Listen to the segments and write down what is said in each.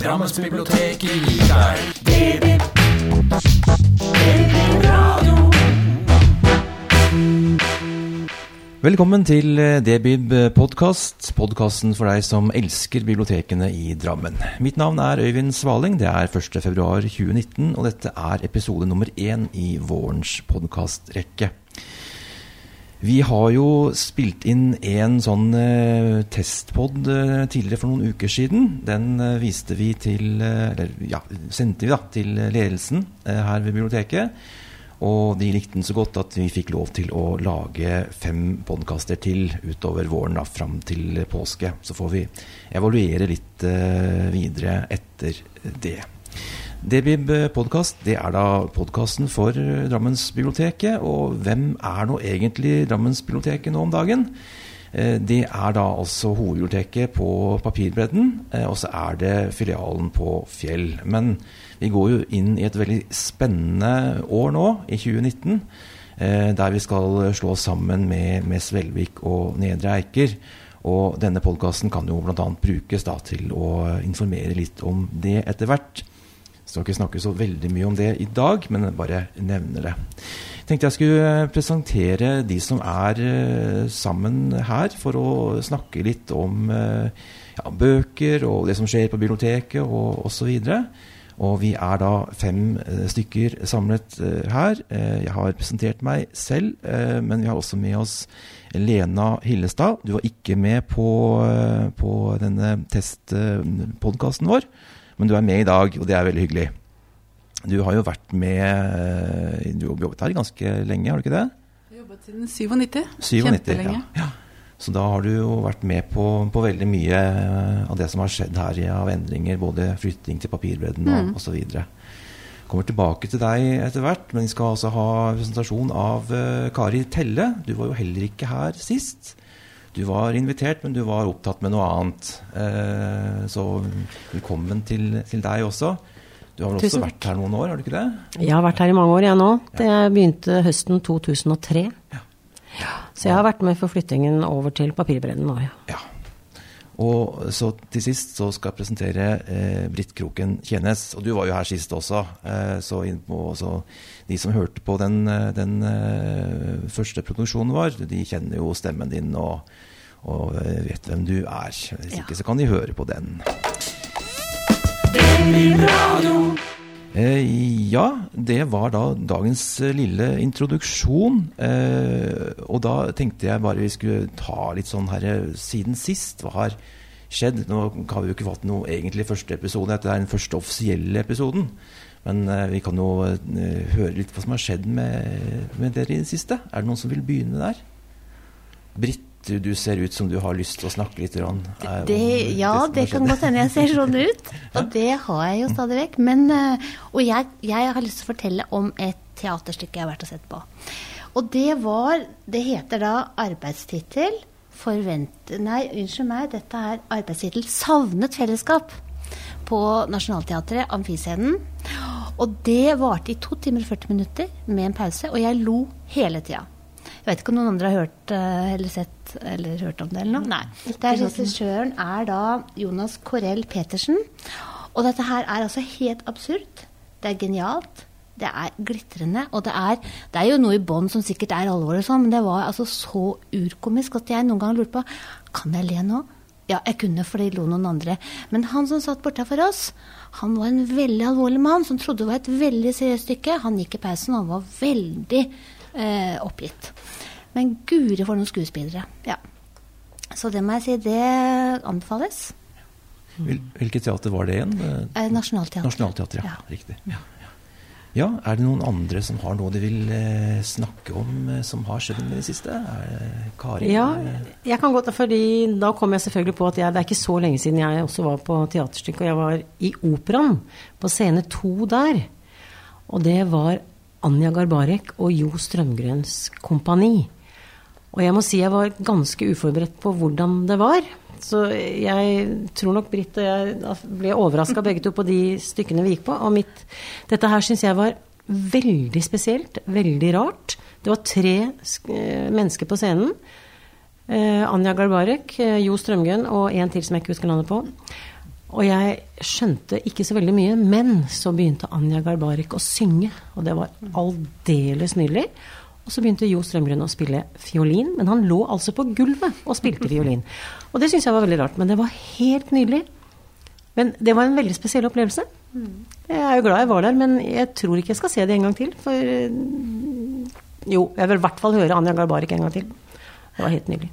Drammensbiblioteket gir deg Baby. Radio. Velkommen til eh, Debib podkast, podkasten for deg som elsker bibliotekene i Drammen. Mitt navn er Øyvind Svaling, det er 1.2.2019, og dette er episode nummer én i vårens podkastrekke. Vi har jo spilt inn en sånn uh, testpod uh, tidligere for noen uker siden. Den uh, viste vi til uh, Eller ja, sendte vi da til ledelsen her ved biblioteket. Og de likte den så godt at vi fikk lov til å lage fem podkaster til utover våren, da, fram til påske. Så får vi evaluere litt videre etter det. Debib podkast, det er da podkasten for Drammensbiblioteket. Og hvem er nå egentlig Drammensbiblioteket nå om dagen? Det er da altså hovedbiblioteket på Papirbredden, og så er det filialen på Fjell. Men vi går jo inn i et veldig spennende år nå, i 2019, der vi skal slå oss sammen med, med Svelvik og Nedre Eiker. Og denne podkasten kan jo bl.a. brukes da til å informere litt om det etter hvert. Skal ikke snakke så veldig mye om det i dag, men bare nevner det. Jeg tenkte jeg skulle presentere de som er sammen her, for å snakke litt om ja, bøker og det som skjer på biblioteket og osv. Og vi er da fem stykker samlet her. Jeg har presentert meg selv, men vi har også med oss Lena Hillestad. Du var ikke med på, på denne testpodkasten vår. Men du er med i dag, og det er veldig hyggelig. Du har jo vært med Du har jobbet her ganske lenge, har du ikke det? Jeg har jobbet siden 97. 97 Kjempelenge. Ja, ja. Så da har du jo vært med på, på, veldig mye av det som har skjedd her av endringer. Både flytting til papirbredden og mm. osv. Kommer tilbake til deg etter hvert, men vi skal altså ha presentasjon av uh, Kari Telle. Du var jo heller ikke her sist. Du var invitert, men du var opptatt med noe annet. Eh, så velkommen til, til, deg også. Du har vel også vært her noen år, har du ikke det? Jeg har vært her i mange år, jeg nå. Det begynte høsten 2003. Ja. Så jeg har vært med for flyttingen over til papirbredden nå, ja. Og så til sist så skal jeg presentere eh, Britt Kroken Kjenes. Og du var jo her sist også. Eh, så, på, så, de som hørte på den, den eh, første produksjonen vår, de kjenner jo stemmen din og, og vet hvem du er. Hvis ja. ikke så kan de høre på den. Eh, ja, det var da dagens lille introduksjon. Eh, og da tenkte jeg bare vi skulle ta litt sånn her siden sist. Hva har skjedd? Nå har vi jo ikke fått noe egentlig første episode. Dette er den første offisielle episoden. Men eh, vi kan jo eh, høre litt hva som har skjedd med, med dere i det siste. Er det noen som vil begynne der? Britt, du ser ut som du har lyst til å snakke litt. Er, det, ja, det, det kan godt hende jeg ser sånn ut. Og det har jeg jo stadig vekk. Men, eh, og jeg, jeg, har lyst til å fortelle om et teaterstykke jeg har vært og sett på. Og det var Det heter da arbeidstittel Forvent... Nei, unnskyld meg, dette er arbeidstittel 'Savnet fellesskap' på Nationaltheatret, Amfiscenen. Og det varte i to timer og 40 minutter med en pause, og jeg lo hele tida. Jeg vet ikke om noen andre har hørt eller sett eller hørt om det eller noe? Nei. Der regissøren er da Jonas Corell Petersen. Og dette her er altså helt absurd. Det er genialt. Det er glitrende. Og det er, det er jo noe i bånn som sikkert er alvor, og sånn, men det var altså så urkomisk at jeg noen gang lurte på Kan jeg le nå? Ja, jeg kunne, for det lo noen andre. Men han som satt bortafor oss, han var en veldig alvorlig mann som trodde det var et veldig seriøst stykke. Han gikk i pausen og var veldig eh, oppgitt. Men guri for noen skuespillere. Ja. Så det må jeg si, det anbefales. Hvilket teater var det igjen? Eh, Nationaltheatret. Nationalteater, ja. ja. Riktig. Ja. Ja, Er det noen andre som har noe de vil eh, snakke om eh, som har skjedd med det siste? Er Kari? Ja, jeg kan godt, fordi da kom jeg selvfølgelig på at jeg, det er ikke så lenge siden jeg også var på teaterstykket, og jeg var i operaen, på scene to der. Og det var Anja Garbarek og Jo Strømgrens kompani. Og jeg må si jeg var ganske uforberedt på hvordan det var. Så jeg tror nok Britt og jeg ble overraska begge to på de stykkene vi gikk på. Og mitt, dette her syns jeg var veldig spesielt, veldig rart. Det var tre eh, mennesker på scenen. Eh, Anja Garbarek, eh, Jo Strømgren og en til som jeg ikke husker navnet på. Og jeg skjønte ikke så veldig mye, men så begynte Anja Garbarek å synge. Og det var aldeles nydelig. Og så begynte Jo Strømgren å spille fiolin, men han lå altså på gulvet og spilte fiolin. Og det syns jeg var veldig rart, men det var helt nydelig. Men det var en veldig spesiell opplevelse. Jeg er jo glad jeg var der, men jeg tror ikke jeg skal se det en gang til. For eh, jo, jeg vil i hvert fall høre Anja Garbarek en gang til. Det var helt nydelig.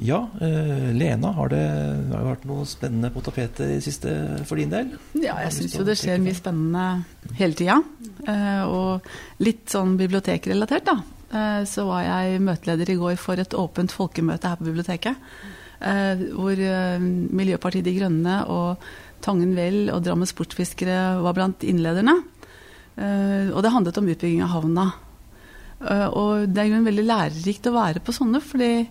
Ja, eh, Lena, har det, har vært noe spennende på tapetet i siste for din del? Ja, jeg syns jo det skjer mye spennende hele tida. Eh, og litt sånn bibliotekrelatert, da. Eh, så var jeg møteleder i går for et åpent folkemøte her på biblioteket. Eh, hvor eh, Miljøpartiet De Grønne og Tangen Vel og Drammen Sportsfiskere var blant innlederne. Eh, og det handlet om utbygging av havna. Og det er jo en veldig lærerikt å være på sånne, fordi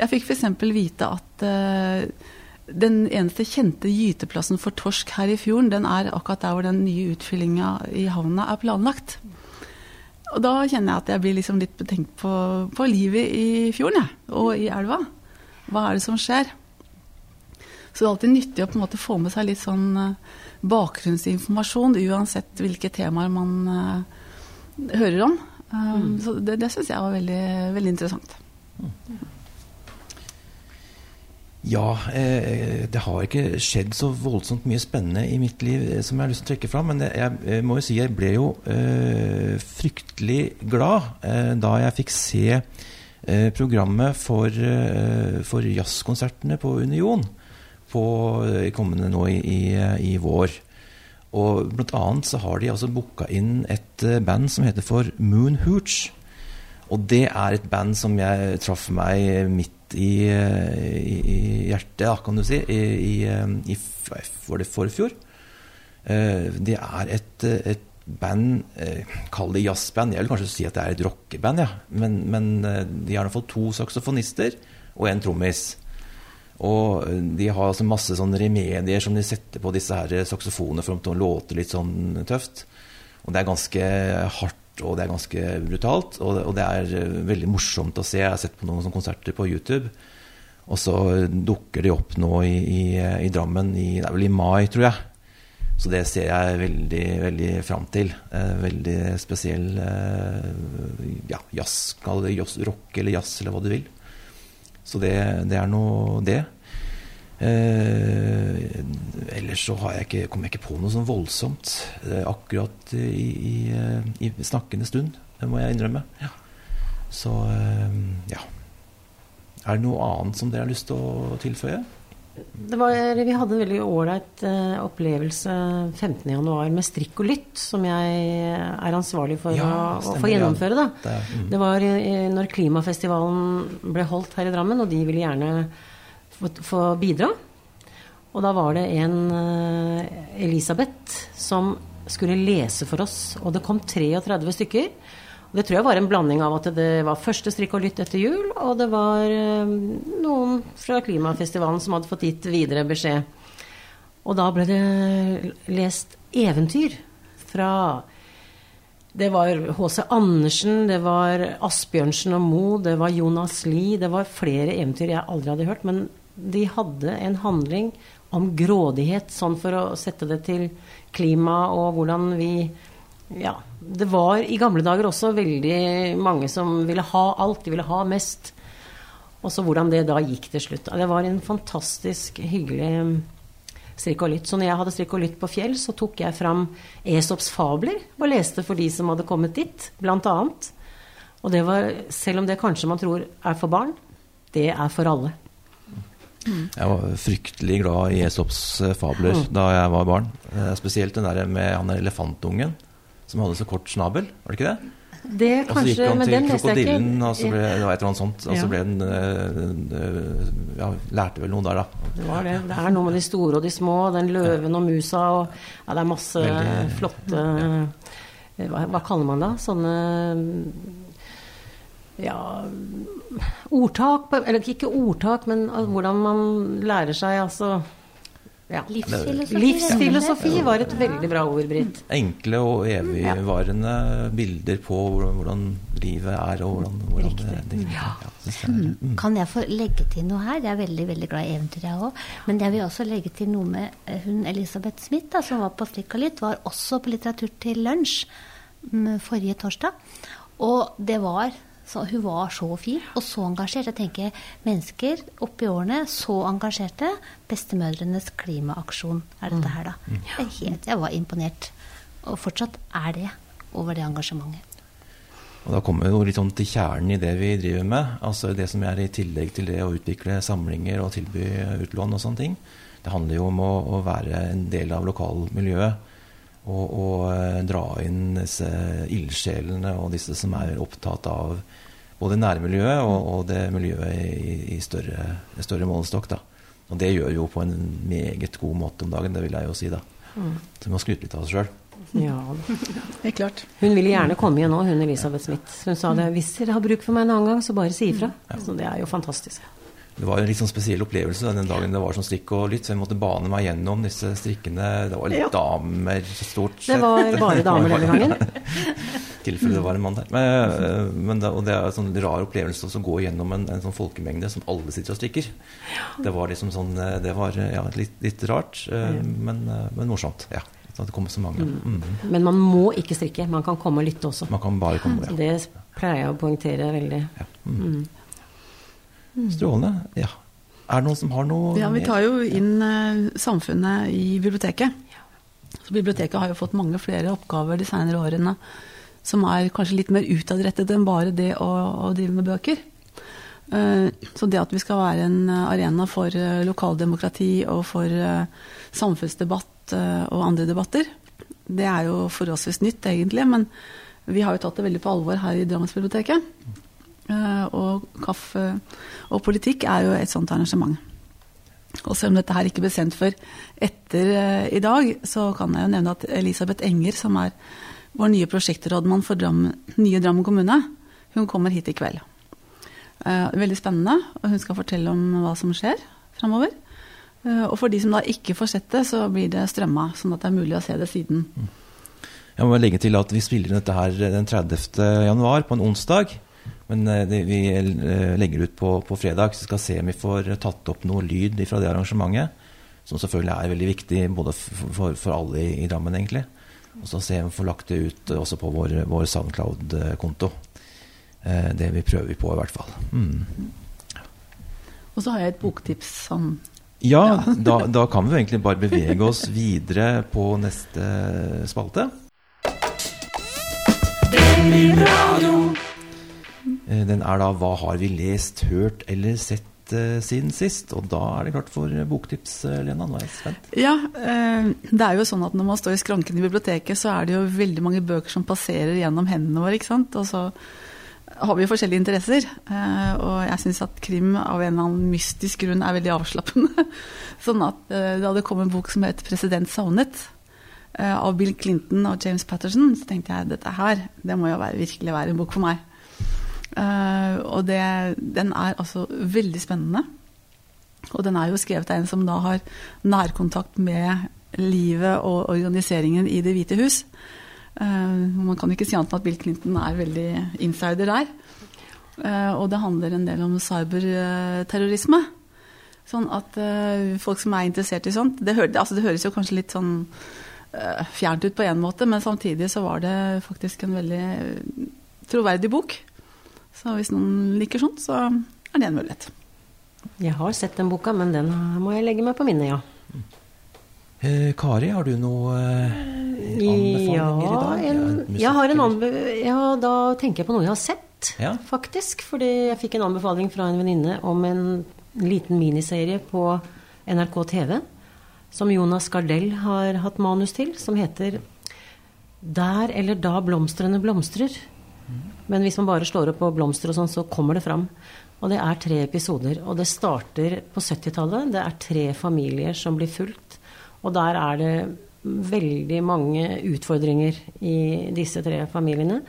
jeg fikk f.eks. vite at uh, den eneste kjente gyteplassen for torsk her i fjorden, den er akkurat der hvor den nye utfyllinga i havna er planlagt. Og da kjenner jeg at jeg blir liksom litt betenkt på, på livet i fjorden, jeg. Og i elva. Hva er det som skjer? Så det er alltid nyttig å på en måte få med seg litt sånn eh, bakgrunnsinformasjon, uansett hvilke temaer man uh, hører om. Um, Så det, det syns jeg var veldig, veldig interessant. Ja, eh, det har ikke skjedd så voldsomt mye spennende i mitt liv eh, som jeg har lyst til å trekke fram. Men jeg, jeg må jo si jeg ble jo eh, fryktelig glad eh, da jeg fikk se eh, programmet for, eh, for jazzkonsertene på Union på eh, kommende nå i, i, i vår. Og blant annet så har de altså booka inn et eh, band som heter for Moon Hooch. Og det er et band som jeg traff meg midt i, i, i hjertet, kan du si, i, i, i Var det forfjor? Eh, Det er et, et band eh, Kall det jazzband. Jeg vil kanskje si at det er et rockeband, ja. Men, men eh, de har fall to saksofonister og en trommis. Og de har altså masse sånne remedier som de setter på disse her saksofonene for å låte litt sånn tøft. Og det er ganske hardt og det er ganske brutalt. Og, og det er eh, veldig morsomt å se. Jeg har sett på noen sånne konserter på YouTube. Og så dukker de opp nå i, i, i Drammen i, det er vel i mai, tror jeg. Så det ser jeg veldig, veldig fram til. Eh, veldig spesiell eh, ja, jazz, kall det jazz, rock eller jazz, eller hva du vil. Så det, det er nå det. Eh, ellers så har jeg ikke, kom jeg ikke på noe sånn voldsomt eh, akkurat i, i, eh, i snakkende stund. Det må jeg innrømme. Ja. Så eh, ja. Er det noe annet som dere har lyst til å tilføye? Det var, vi hadde en veldig ålreit eh, opplevelse 15.1 med strikk og lytt, som jeg er ansvarlig for Ja, å, å få gjennomføre. Da. Det mm. Det var eh, når klimafestivalen ble holdt her i Drammen, og de ville gjerne få, bidra. Og da var det en eh, Elisabeth som skulle lese for oss, og det kom 33 stykker. Og det tror jeg var en blanding av at det var første strikk og lytt etter jul, og det var eh, noen fra klimafestivalen som hadde fått gitt videre beskjed. Og da ble det lest eventyr fra det var H.C. Andersen, det var Asbjørnsen og Moe, det var Jonas Lie. Det var flere eventyr jeg aldri hadde hørt. Men de hadde en handling om grådighet, sånn for å sette det til klima og hvordan vi Ja. Det var i gamle dager også veldig mange som ville ha alt. De ville ha mest. Og så hvordan det da gikk til slutt. Det var en fantastisk hyggelig strikk og lytt. Så når jeg hadde strikk og lytt på Fjell, så tok jeg fram Esops fabler og leste for de som hadde kommet dit, blant annet. Og det var, selv om det kanskje man tror er for barn, det er for alle. Jeg var fryktelig glad i Esops fabler fabler da jeg var barn. Eh, Spesielt den der med han elefantungen som hadde så kort snabel, var det ikke det? Det Og så gikk kanskje, han men til den leste jeg ikke. krokodillen, og så ble det var et eller annet sånt. Og så ble den øh, Ja, lærte vel noe der, da. Det var det. Det er noe med de store og de små, den løven og musa og Ja, det er masse Veldig- flotte ja. hva, hva kaller man det? Sånne ja, ordtak på- Eller ikke ordtak, men al- hvordan man lærer seg altså ja. Livsfilosofi. Livsfilosofi var et veldig bra ord, Britt. Enkle og evigvarende bilder på hvordan, hvordan livet er, og hvordan, hvordan det, det, ja, er- mm. Kan jeg få legge til noe her? Jeg er veldig veldig glad i eventyr, jeg òg. Men jeg vil også legge til noe med eh, hun Elisabeth Smith, da, som var på Strikk og litt, var også på Litteratur til lunsj mm, forrige torsdag. Og det var så, Hun var så fin og så engasjert. Jeg tenker mennesker oppi årene så engasjerte. Bestemødrenes klimaaksjon er dette her, da. Jeg, er helt, jeg var imponert. Og fortsatt er det over det engasjementet. Og da kommer vi jo litt sånn til kjernen i det vi driver med. Altså det som er i tillegg til det å utvikle samlinger og tilby utlån og sånne ting. Det handler jo om å, å være en del av lokalmiljøet. Og, og eh, dra inn disse ildsjelene og disse som er opptatt av både nærmiljøet og, og det miljøet i, i større, i større målestokk. da. Og det gjør vi jo på en meget god måte om dagen, det vil jeg jo si. da. Så vi må skryte litt av oss sjøl. Ja. Helt klart. Hun ville gjerne komme igjen nå, hun Elisabeth Smith. Hun sa det hvis dere har bruk for meg en annen gang, så bare si ifra. Så det er jo fantastisk. Det var en litt sånn spesiell opplevelse den dagen det var sånn strikk og lytt, så jeg måtte bane meg gjennom disse strikkene. Det var litt Ja. damer stort sett. Det var bare damer denne gangen. I tilfelle det var en mann der. Men, øh, men det, og det er en sånn rar opplevelse å gå gjennom en, en sånn folkemengde som alle sitter og strikker. Det var liksom sånn øh, Det var ja, litt, litt rart, øh, men, men morsomt. Ja. At det kom så mange. Mm. Men man må ikke strikke. Man kan komme og lytte også. Man kan bare komme. Ja. Det pleier jeg å poengtere veldig. Ja. Mm. Strålende. Ja. Er det noen som har noe Ja, vi tar jo inn eh, samfunnet i biblioteket. Så biblioteket har jo fått mange flere oppgaver de senere årene som er kanskje litt mer utadrettet enn bare det å, å drive med bøker. Eh, Så det at vi skal være en eh, arena for lokaldemokrati og for samfunnsdebatt og andre debatter, det er jo forholdsvis nytt egentlig, men vi har jo tatt det veldig på alvor her i Drammensbiblioteket. Eh, Og kaffe og politikk er jo et sånt arrangement. Og selv om dette her ikke ble sendt før etter eh, i dag, så kan jeg jo nevne at Elisabeth Enger, som er vår nye prosjektrådmann for Drammen, nye Drammen kommune, hun kommer hit i kveld. Eh, veldig spennende, og hun skal fortelle om hva som skjer framover. Og for de som da ikke får sett det, så blir det strømma, sånn at det er mulig å se det siden. Jeg må legge til at vi spiller dette her den 30. januar på en onsdag. Men eh, det, vi eh, legger ut på, på fredag, så skal se om vi får tatt opp noe lyd fra det arrangementet. Som selvfølgelig er veldig viktig både for, for, for alle i, i Drammen, egentlig. Og så se om vi får lagt det ut eh, også på vår, vår Soundcloud-konto. Eh, det vi prøver på, i hvert fall. Mm. Og så har jeg et boktips sånn Ja, da, da kan vi egentlig bare bevege oss videre på neste spalte. Eh, Den er da 'Hva har vi lest, hørt eller sett eh, siden sist?' Og da er det klart for boktips, eh, Lena. Nå er jeg spent. Ja, eh, det er jo sånn at når man står i skranken i biblioteket, så er det jo veldig mange bøker som passerer gjennom hendene våre, ikke sant. Og så har vi jo forskjellige interesser. eh, Og jeg syns at krim av en eller annen mystisk grunn er veldig avslappende. Sånn at eh, da det kom en bok som het 'President savnet', eh, av Bill Clinton og James Patterson, så tenkte jeg dette her, det må jo være, virkelig være en bok for meg. Eh, og det, den er altså veldig spennende. Og den er jo skrevet av en som da har nærkontakt med livet og organiseringen i Det hvite hus. Eh, man kan ikke si annet enn at Bill Clinton er veldig insider der. Eh, og det handler en del om cyberterrorisme. Sånn at folk som er interessert i sånt det, hø altså det høres jo kanskje litt sånn fjernt ut på en måte, men samtidig så var det faktisk en veldig troverdig bok. Så hvis noen liker sånn, så er det en mulighet. Jeg har sett den boka, men den må jeg legge meg på minnet, ja. Eh, Kari, har du noe eh, anbefalinger Ja, i dag? en, musikk, jeg har en anbe ja, da tenker jeg på noe jeg har sett, Ja. faktisk. Fordi jeg fikk en anbefaling fra en venninne om en liten miniserie på NRK TV som Jonas Gardell har hatt manus til, som heter 'Der eller da blomstrene blomstrer'. Men hvis man bare slår opp på blomster og sånn, så kommer det fram. Og det er tre episoder. Og det starter på 70-tallet. Det er tre familier som blir fulgt. Og der er det veldig mange utfordringer i disse tre familiene.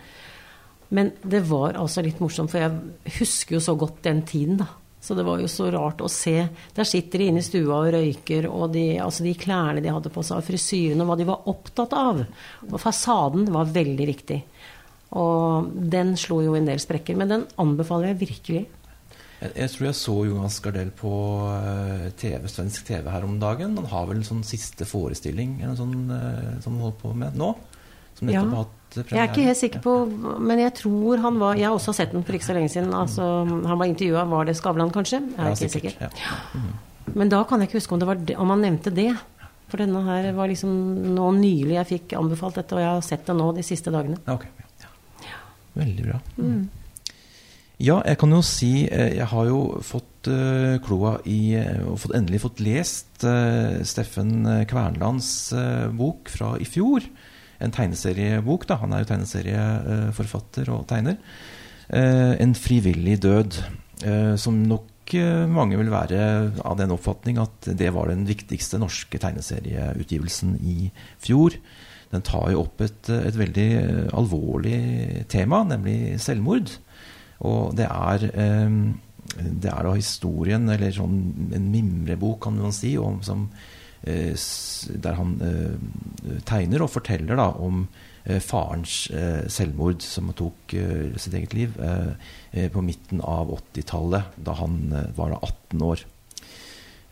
Men det var altså litt morsomt, for jeg husker jo så godt den tiden, da. Så det var jo så rart å se. Der sitter de inne i stua og røyker, og de, altså de klærne de hadde på seg, frisyrene, og hva de var opptatt av. Og fasaden var veldig viktig. Og den slo jo en del sprekker. Men den anbefaler jeg virkelig. Jeg, jeg tror jeg så Jonas Gardell på eh, TV, svensk TV her om dagen. Han har vel en sånn siste forestilling eller noe sånn, eh, som han holder på med nå? Som nettopp Ja. har hatt premiere. Jeg er ikke helt sikker på Men jeg tror han var Jeg har også sett den for ikke så lenge siden. Altså, han var intervjua. Var det Skavlan, kanskje? Jeg er Ja, ikke sikkert, sikker. ja. Men da kan jeg ikke huske om, det var om han nevnte det. For denne her var liksom nå nylig jeg fikk anbefalt dette, og jeg har sett det nå de siste dagene. Okay. Veldig bra. Ja, jeg kan jo si eh, Jeg har jo fått uh, kloa i eh, Og fått, endelig fått lest uh, Steffen Kvernlands uh, bok fra i fjor. En tegneseriebok, da. Han er jo tegneserieforfatter og tegner. En frivillig død. som nok mange vil være av den oppfatning at det var den viktigste norske tegneserieutgivelsen i fjor. Den tar jo opp et, et veldig eh, alvorlig tema, nemlig selvmord. Og det er, eh, det er da historien, eller sånn en mimrebok, kan man si, om, som, eh, der han tegner og forteller da om farens selvmord, som tok sitt eget liv på midten av 80-tallet, da han var da 18 år.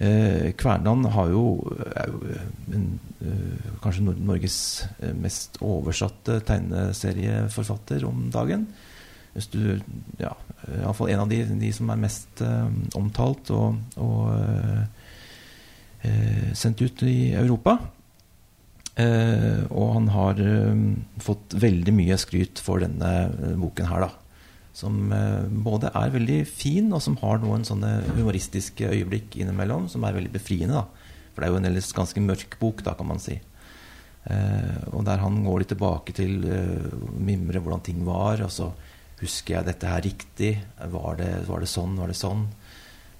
Eh, Kvernan har jo, er jo en, eh, kanskje Norges eh, mest oversatte tegneserieforfatter om dagen. Hvis du, ja, Iallfall en av de, de som er mest eh, omtalt og, og eh, eh, sendt ut i Europa. Eh, og han har eh, fått veldig mye skryt for denne eh, boken her, da. Som eh, både er veldig fin, og som har noen sånne humoristiske øyeblikk innimellom, som er veldig befriende. da. For det er jo en ellers ganske mørk bok, da, kan man si. Eh, og der han går litt tilbake til eh, mimre hvordan ting var, og så husker jeg dette her riktig? Var det, var det sånn? Var det sånn?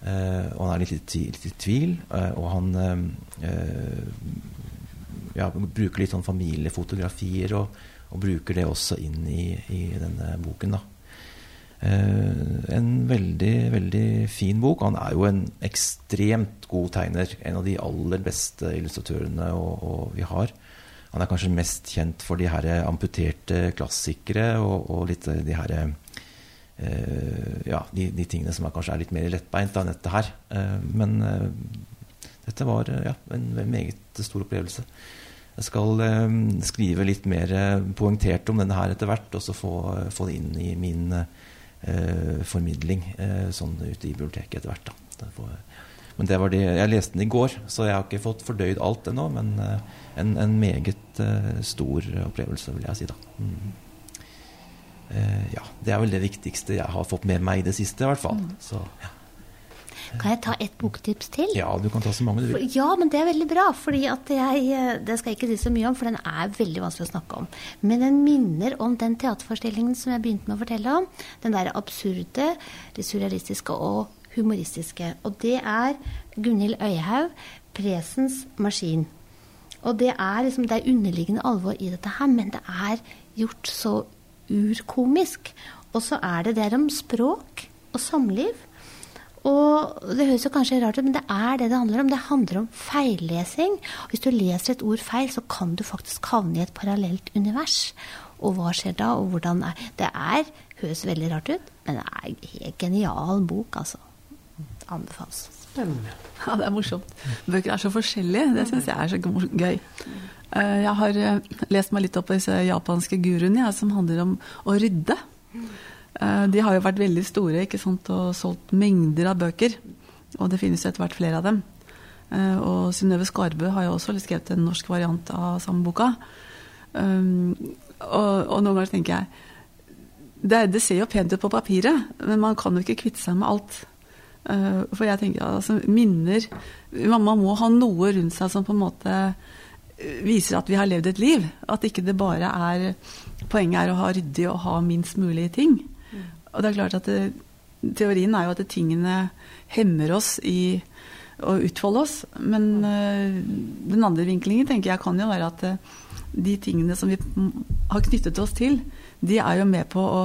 Eh, og han er litt, i- tvil, eh, og han eh, ja, bruker litt sånn familiefotografier og, og bruker det også inn i, i denne boken. da. Eh, en veldig, veldig fin bok. Han er jo en ekstremt god tegner. En av de aller beste illustratørene og, og vi har. Han er kanskje mest kjent for de her amputerte klassikere og, og litt de her Uh, ja, de, de tingene som er, kanskje er litt mer lettbeint enn dette her. Uh, men uh, dette var eh, ja, en meget stor opplevelse. Jeg skal eh, skrive litt mer eh, poengtert om denne her etter hvert, og så få, få det inn i min eh, formidling eh, sånn ute i biblioteket etter hvert. Da. Men det var det, jeg leste den i går, så jeg har ikke fått fordøyd alt ennå. Men eh, en, en meget eh, stor opplevelse, vil jeg si. da. Mm. Eh, ja, Det er vel det viktigste jeg har fått med meg i det siste, i hvert fall. Så, ja. Kan jeg ta et boktips til? ja, du kan ta så mange du vil. Ja, men det er veldig bra. fordi at jeg, eh, Det skal jeg ikke si så mye om, for den er veldig vanskelig å snakke om. Men den minner om den teaterforestillingen som jeg begynte med å fortelle om. Den der absurde, det surrealistiske og humoristiske. Og det er Gunhild Øyhaug, 'Presens maskin'. Og det er liksom, det er underliggende alvor i dette her, men det er gjort så urkomisk. Og så er det der om språk og samliv. Og det høres jo kanskje rart ut, men det er det det handler om. Det handler om feillesing. Hvis du leser et ord feil, så kan du faktisk havne i et parallelt univers. Og hva skjer da, og hvordan er Det er, høres veldig rart ut, men det er en helt genial bok, altså. Anbefales. Spennende. Ja, det er morsomt. Bøker er så forskjellige. Det syns jeg er så gøy. Eh, Jeg har eh, lest meg litt opp på disse japanske guruene ja, som handler om å rydde. Eh, De har jo vært veldig store ikke sant, og solgt mengder av bøker. Og det finnes jo etter hvert flere av dem. Eh, Og Synnøve Skarbø har jo også skrevet en norsk variant av samme boka. Um, og, og noen ganger tenker jeg det, det ser jo pent ut på papiret, men man kan jo ikke kvitte seg med alt. Eh, for jeg tenker altså, minner Mamma må ha noe rundt seg som på en måte viser at vi har levd et liv. At ikke det bare er Poenget er å ha ryddig og ha minst mulig ting. Og det er klart at det, Teorien er jo at tingene hemmer oss i å utfolde oss. Men uh, den andre vinklingen tenker jeg kan jo være at uh, de tingene som vi har knyttet oss til, de er jo med på å,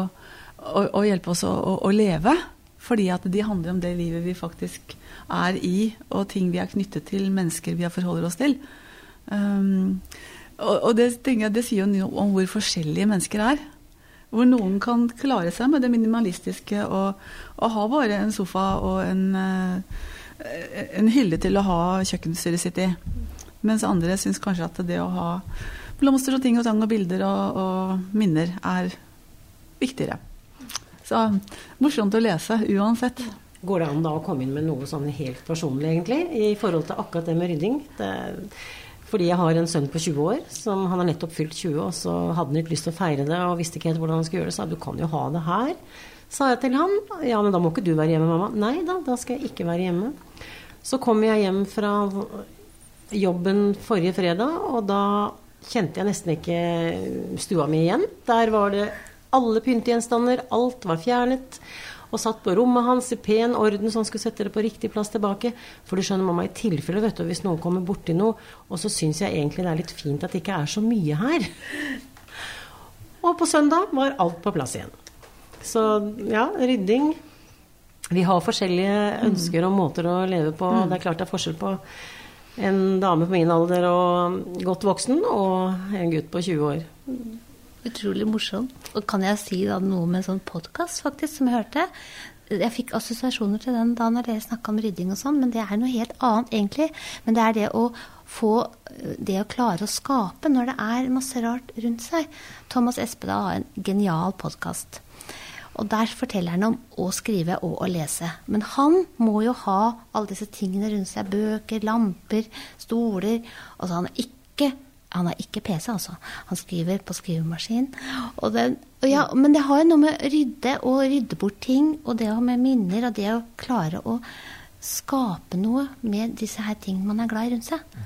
å, å hjelpe oss å, å, leve. Fordi at de handler om det livet vi faktisk er i, og ting vi er knyttet til, mennesker vi forholder oss til. Um, og, og det, jeg, det sier jo noe om hvor forskjellige mennesker er. Hvor noen kan klare seg med det minimalistiske og, og ha bare en sofa og en, eh, en hylle til å ha kjøkkenstyret sitt i. Mens andre syns kanskje at det å ha blomster og ting og tang og bilder og, og minner er viktigere. Så morsomt å lese uansett. Går det an da å komme inn med noe sånn helt personlig, egentlig, i forhold til akkurat det med rydding? Det fordi jeg har en sønn på 20 år som han har nettopp fylt 20, og så hadde han ikke lyst til å feire det og visste ikke helt hvordan han skulle gjøre det. Så du kan jo ha det her, sa jeg til han. Ja, men da må ikke du være hjemme, mamma. Nei da, da skal jeg ikke være hjemme. Så kom jeg hjem fra jobben forrige fredag, og da kjente jeg nesten ikke stua mi igjen. Der var det alle pyntegjenstander, alt var fjernet og satt på rommet hans i pen orden så han skulle sette det på riktig plass tilbake. For du skjønner, mamma, i tilfelle, vet du, hvis noen kommer borti noe, og så syns jeg egentlig det er litt fint at det ikke er så mye her. Og på søndag var alt på plass igjen. Så ja, rydding. Vi har forskjellige ønsker og måter å leve på. Mm. Det er klart det er forskjell på en dame på min alder og godt voksen og en gutt på 20 år. Utrolig morsomt. Og kan jeg si noe med en sånn podkast, faktisk, som jeg hørte? Jeg fikk assosiasjoner til den da når dere snakka om rydding og sånn, men det er noe helt annet, egentlig. Men det er det å få det å klare å skape når det er masse rart rundt seg. Thomas Espedal har en genial podkast. Og der forteller han om å skrive og å lese. Men han må jo ha alle disse tingene rundt seg. Bøker, lamper, stoler. Altså han er ikke han har ikke PC, altså. Han skriver på skrivemaskin. Og den, og ja, men det har jo noe med rydde og rydde bort ting, og det med minner, og det å klare å skape noe med disse her tingene man er glad i rundt seg.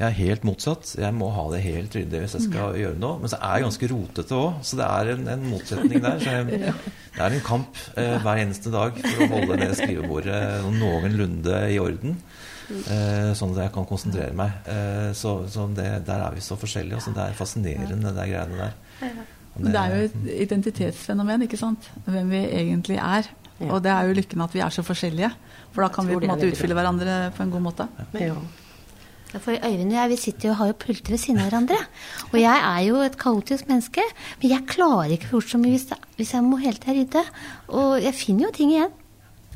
Jeg er helt motsatt. Jeg må ha det helt ryddig hvis jeg skal ja. gjøre noe. Men så er jeg ganske rotete òg, så det er en, en motsetning der. Jeg, det er en kamp eh, hver eneste dag for å holde det skrivebordet noenlunde i orden. Eh, sånn at jeg kan konsentrere meg. Eh, så, så det, der er vi så forskjellige. Altså, det er fascinerende, de greiene der. Det, det, er jo et identitetsfenomen, ikke sant. Hvem vi egentlig er. Ja. Og det er jo lykken at vi er så forskjellige. For da kan vi på en måte utfylle hverandre på en god måte. Ja. For Øyvind og jeg vi sitter jo og har jo pulter ved siden av hverandre. Og jeg er jo et kaotisk menneske, men jeg klarer ikke fort så mye hvis, hvis jeg må hele tida rydde. Og jeg finner jo ting igjen.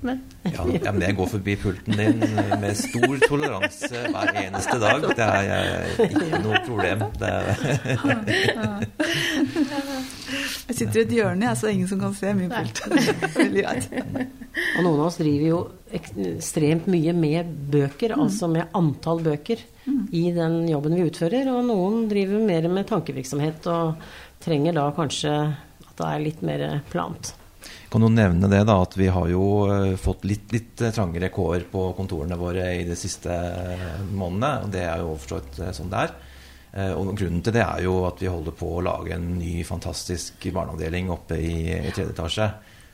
Men. Ja, ja, men jeg går forbi pulten din med stor toleranse hver eneste dag. Det er ikke noe problem. jeg sitter i et hjørne, jeg, så det er ingen som kan se min pult. Veldig greit. Og noen av oss driver jo ekstremt mye med bøker, mm. altså med antall bøker, mm. i den jobben vi utfører. Og noen driver mer med tankevirksomhet og trenger da kanskje at det er litt mer plant. Kan du nevne det da, at vi har jo eh, fått litt, litt eh, trangere kår på kontorene våre i de siste eh, månedene. og Det er jo forstått sånn det er. Og Grunnen til det er jo at vi holder på å lage en ny, fantastisk barneavdeling oppe i, i tredje etasje.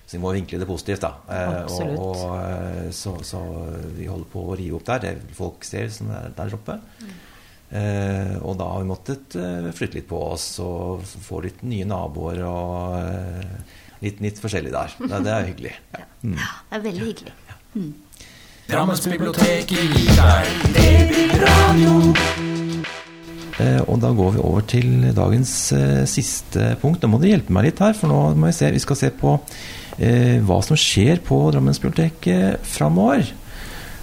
Så vi må vinkle det positivt, da. Og, og så, så, vi holder på å rive opp der. Det folk ser som er der oppe. Mm. Eh, og da har vi måttet flytte litt på oss og få litt nye naboer. og litt, litt forskjellig der. Det, det er hyggelig. Ja. Mm. ja. det er veldig hyggelig. Ja. Mm. Drammensbiblioteket gir deg. Eh, og da går vi over til dagens eh, siste punkt. Nå må du hjelpe meg litt her, for nå må vi se, vi skal se på eh, hva som skjer på Drammensbiblioteket framover.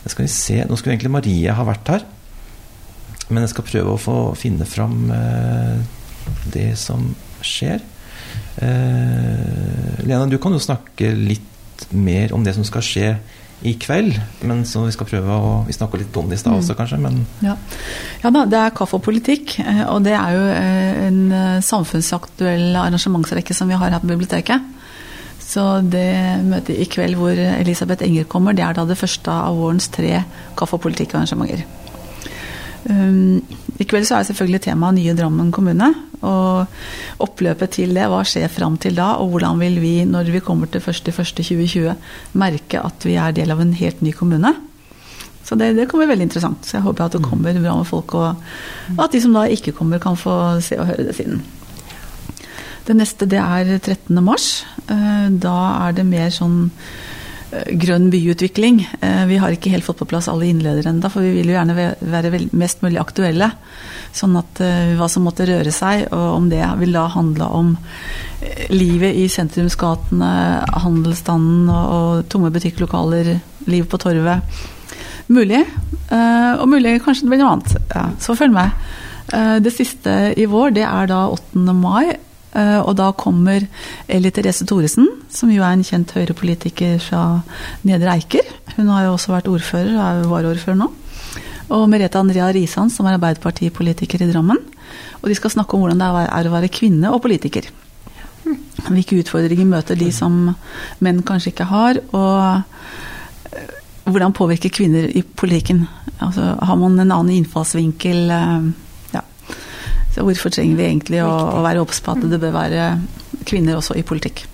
Skal vi se, Nå skulle egentlig Marie ha vært her, men jeg skal prøve å få finne fram eh, det som skjer. Eh, Lena, du kan jo snakke litt mer om det som skal skje i kveld. Men så vi skal prøve å Vi snakka litt om det i stad også, kanskje. Men ja. ja. da, det er kaffe og politikk. Eh, og det er jo eh, en samfunnsaktuell arrangementsrekke som vi har her på biblioteket. Så det møtet i kveld hvor Elisabeth Enger kommer, det er da det første av vårens tre kaffe- og politikkarrangementer. Um, I kveld så er selvfølgelig temaet nye Drammen kommune. Og oppløpet til det, hva skjer fram til da, og hvordan vil vi når vi kommer til 1.1.2020 merke at vi er del av en helt ny kommune. Så det, det kommer veldig interessant. Så jeg håper at det kommer bra med folk, og, og at de som da ikke kommer, kan få se og høre det siden. Det neste det er 13. mars. Eh, Da er det mer sånn grønn byutvikling. Eh, Vi har ikke helt fått på plass alle innledere ennå, for vi vil jo gjerne være mest mulig aktuelle. Sånn at eh, hva som måtte røre seg, og om det vil da handle om eh, livet i sentrumsgatene, handelsstanden og, tomme butikklokaler, liv på torvet. Mulig. eh, Og mulig kanskje det blir noe annet. Ja, så følg med. Eh, Det siste i vår, det er da 8. mai. Eh, Og da kommer Eli Therese Thoresen, som jo er en kjent høyrepolitiker fra Nedre Eiker. Hun har jo også vært ordfører, og er varaordfører nå. Og Merete Andrea Risan, som er Arbeiderpartipolitiker i Drammen. Og de skal snakke om hvordan det er å være kvinne og politiker. Hvilke utfordringer møter de som menn kanskje ikke har, og eh, hvordan påvirker kvinner i politikken? Altså, har man en annen innfallsvinkel? Så hvorfor trenger vi egentlig å, å være obs på at det bør være kvinner også i politikk?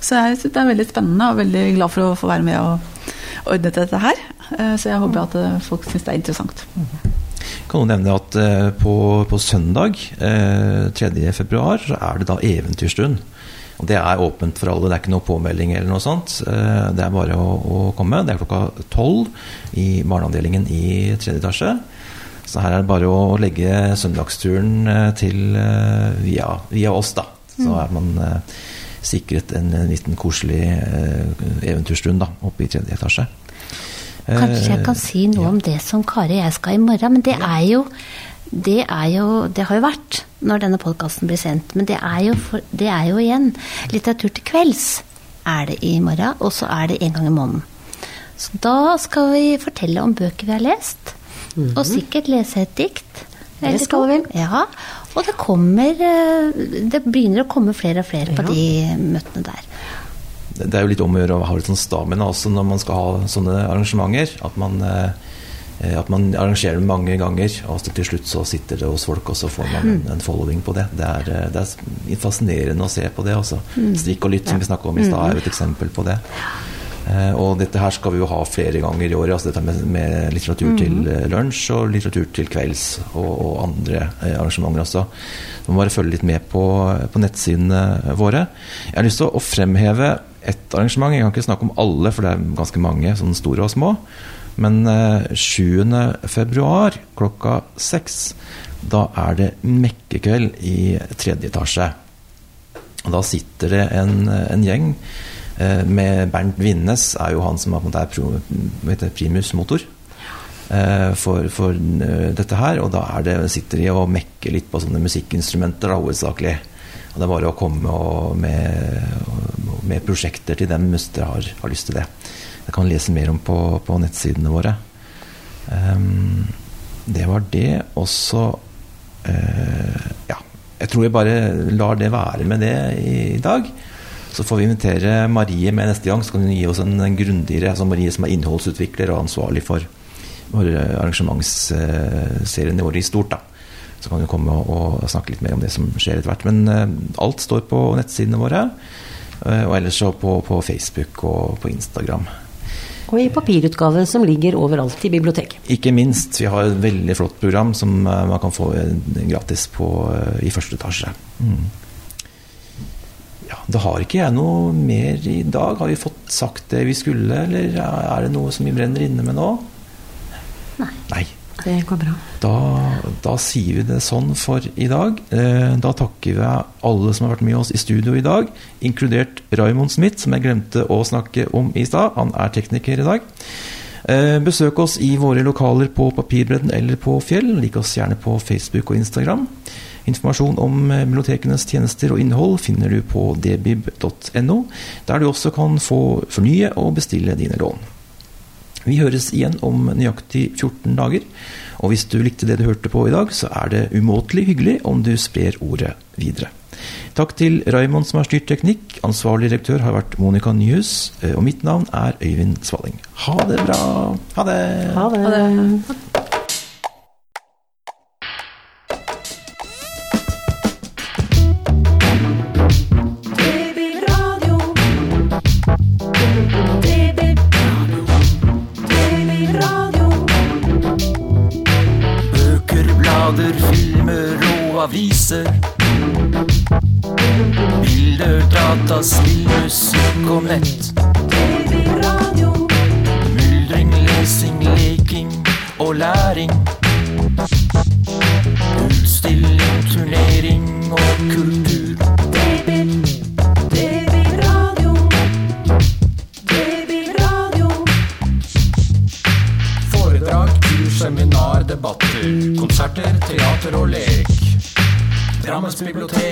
Så jeg synes det er veldig spennende, og veldig glad for å få være med og ordne til dette her. Eh, Så jeg håper at eh, folk syns det er interessant. Kan du nevne at eh, på, på søndag eh, 3. februar så er det da eventyrstund. Og Det er åpent for alle, det er ikke noe påmelding eller noe sånt. Det er bare å, å komme. Det er klokka tolv i barneavdelingen i tredje etasje. Så her er det bare å legge søndagsturen eh, til eh, via, via oss, da. Så er man eh, sikret en, en liten koselig eventyrstund da, oppe i tredje etasje. Kanskje jeg kan si noe ja. om det som Kari og jeg skal i morgen. Men det er jo det, er jo, det har jo vært når denne podkasten blir sendt. Men det er, jo for, det er jo igjen litteratur til kvelds er det i morgen, og så er det en gang i måneden. Så da skal vi fortelle om bøker vi har lest, og sikkert lese et dikt. eller Mhm. skal vi. Ja, og det kommer eh, Det begynner å komme flere og flere på Ja. de møtene der. det er jo litt om å gjøre å ha litt sånn stamina også når man skal ha sånne arrangementer. At man, eh, at man arrangerer dem mange ganger, og så til slutt så sitter det hos folk, og så får man en, en following på det. Det er, eh, det er fascinerende å se på det også. Strikk og lytt, som vi snakka om i stad, er jo et eksempel på det. Eh, og dette her skal vi jo ha flere ganger i året. altså dette med, med litteratur til eh, lunsj og litteratur til kvelds, og, og andre eh, arrangementer også. Du må bare følge litt med på, på nettsidene våre. Jeg har lyst til å fremheve et arrangement. Jeg kan ikke snakke om alle, for det er ganske mange, sånn store og små. Men eh, 7. februar klokka seks, da er det mekkekveld i tredje etasje. Og da sitter det en, en gjeng med Bernt Vinnes er jo han som er, er primus motor eh, for, for eh, dette her. Og da det, sitter de og mekker litt på sånne musikkinstrumenter, da, hovedsakelig. Og det er bare å komme med, med prosjekter til dem hvis dere har, har lyst til det. Det kan lese mer om på, på nettsidene våre. Um, det var det. Og så eh, Ja. Jeg tror jeg bare lar det være med det i dag. Så får vi invitere Marie med neste gang, så kan hun gi oss en, en grundigere altså Marie som er innholdsutvikler og ansvarlig for, for arrangementsserien vår i stort. da. Så kan hun komme og, snakke litt mer om det som skjer etter hvert. Men eh, alt står på nettsidene våre. eh, og ellers så på, på Facebook og på Instagram. Og i papirutgave som ligger overalt i biblioteket. Ikke minst. Vi har et veldig flott program som eh, man kan få eh, gratis på, eh, i første etasje. Mm. Da har ikke jeg noe mer i dag. Har vi fått sagt det vi skulle, eller er det noe som vi brenner inne med nå? Nei. Nei. Det går bra. Da, da sier vi det sånn for i dag. Eh, da takker vi alle som har vært med oss i studio i dag, inkludert Raymond Smith, som jeg glemte å snakke om i stad. Han er tekniker i dag. Eh, besøk oss i våre lokaler på Papirbredden eller på Fjell. Lik oss gjerne på Facebook og Instagram. Informasjon om eh, bibliotekenes tjenester og innhold finner du på dbib.no, der du også kan få fornye og bestille dine lån. Vi høres igjen om nøyaktig 14 dager, og hvis du likte det du hørte på i dag, så er det umåtelig hyggelig om du sprer ordet videre. Takk til Raymond som har styrt teknikk, ansvarlig redaktør har vært Monica Nyhus, eh, og mitt navn er Øyvind Svaling. Ha det bra. Ha det. Ha det. Ha det. blader, filmer og aviser. Bilder, data, spill, musikk og nett. Stadtbibliothek.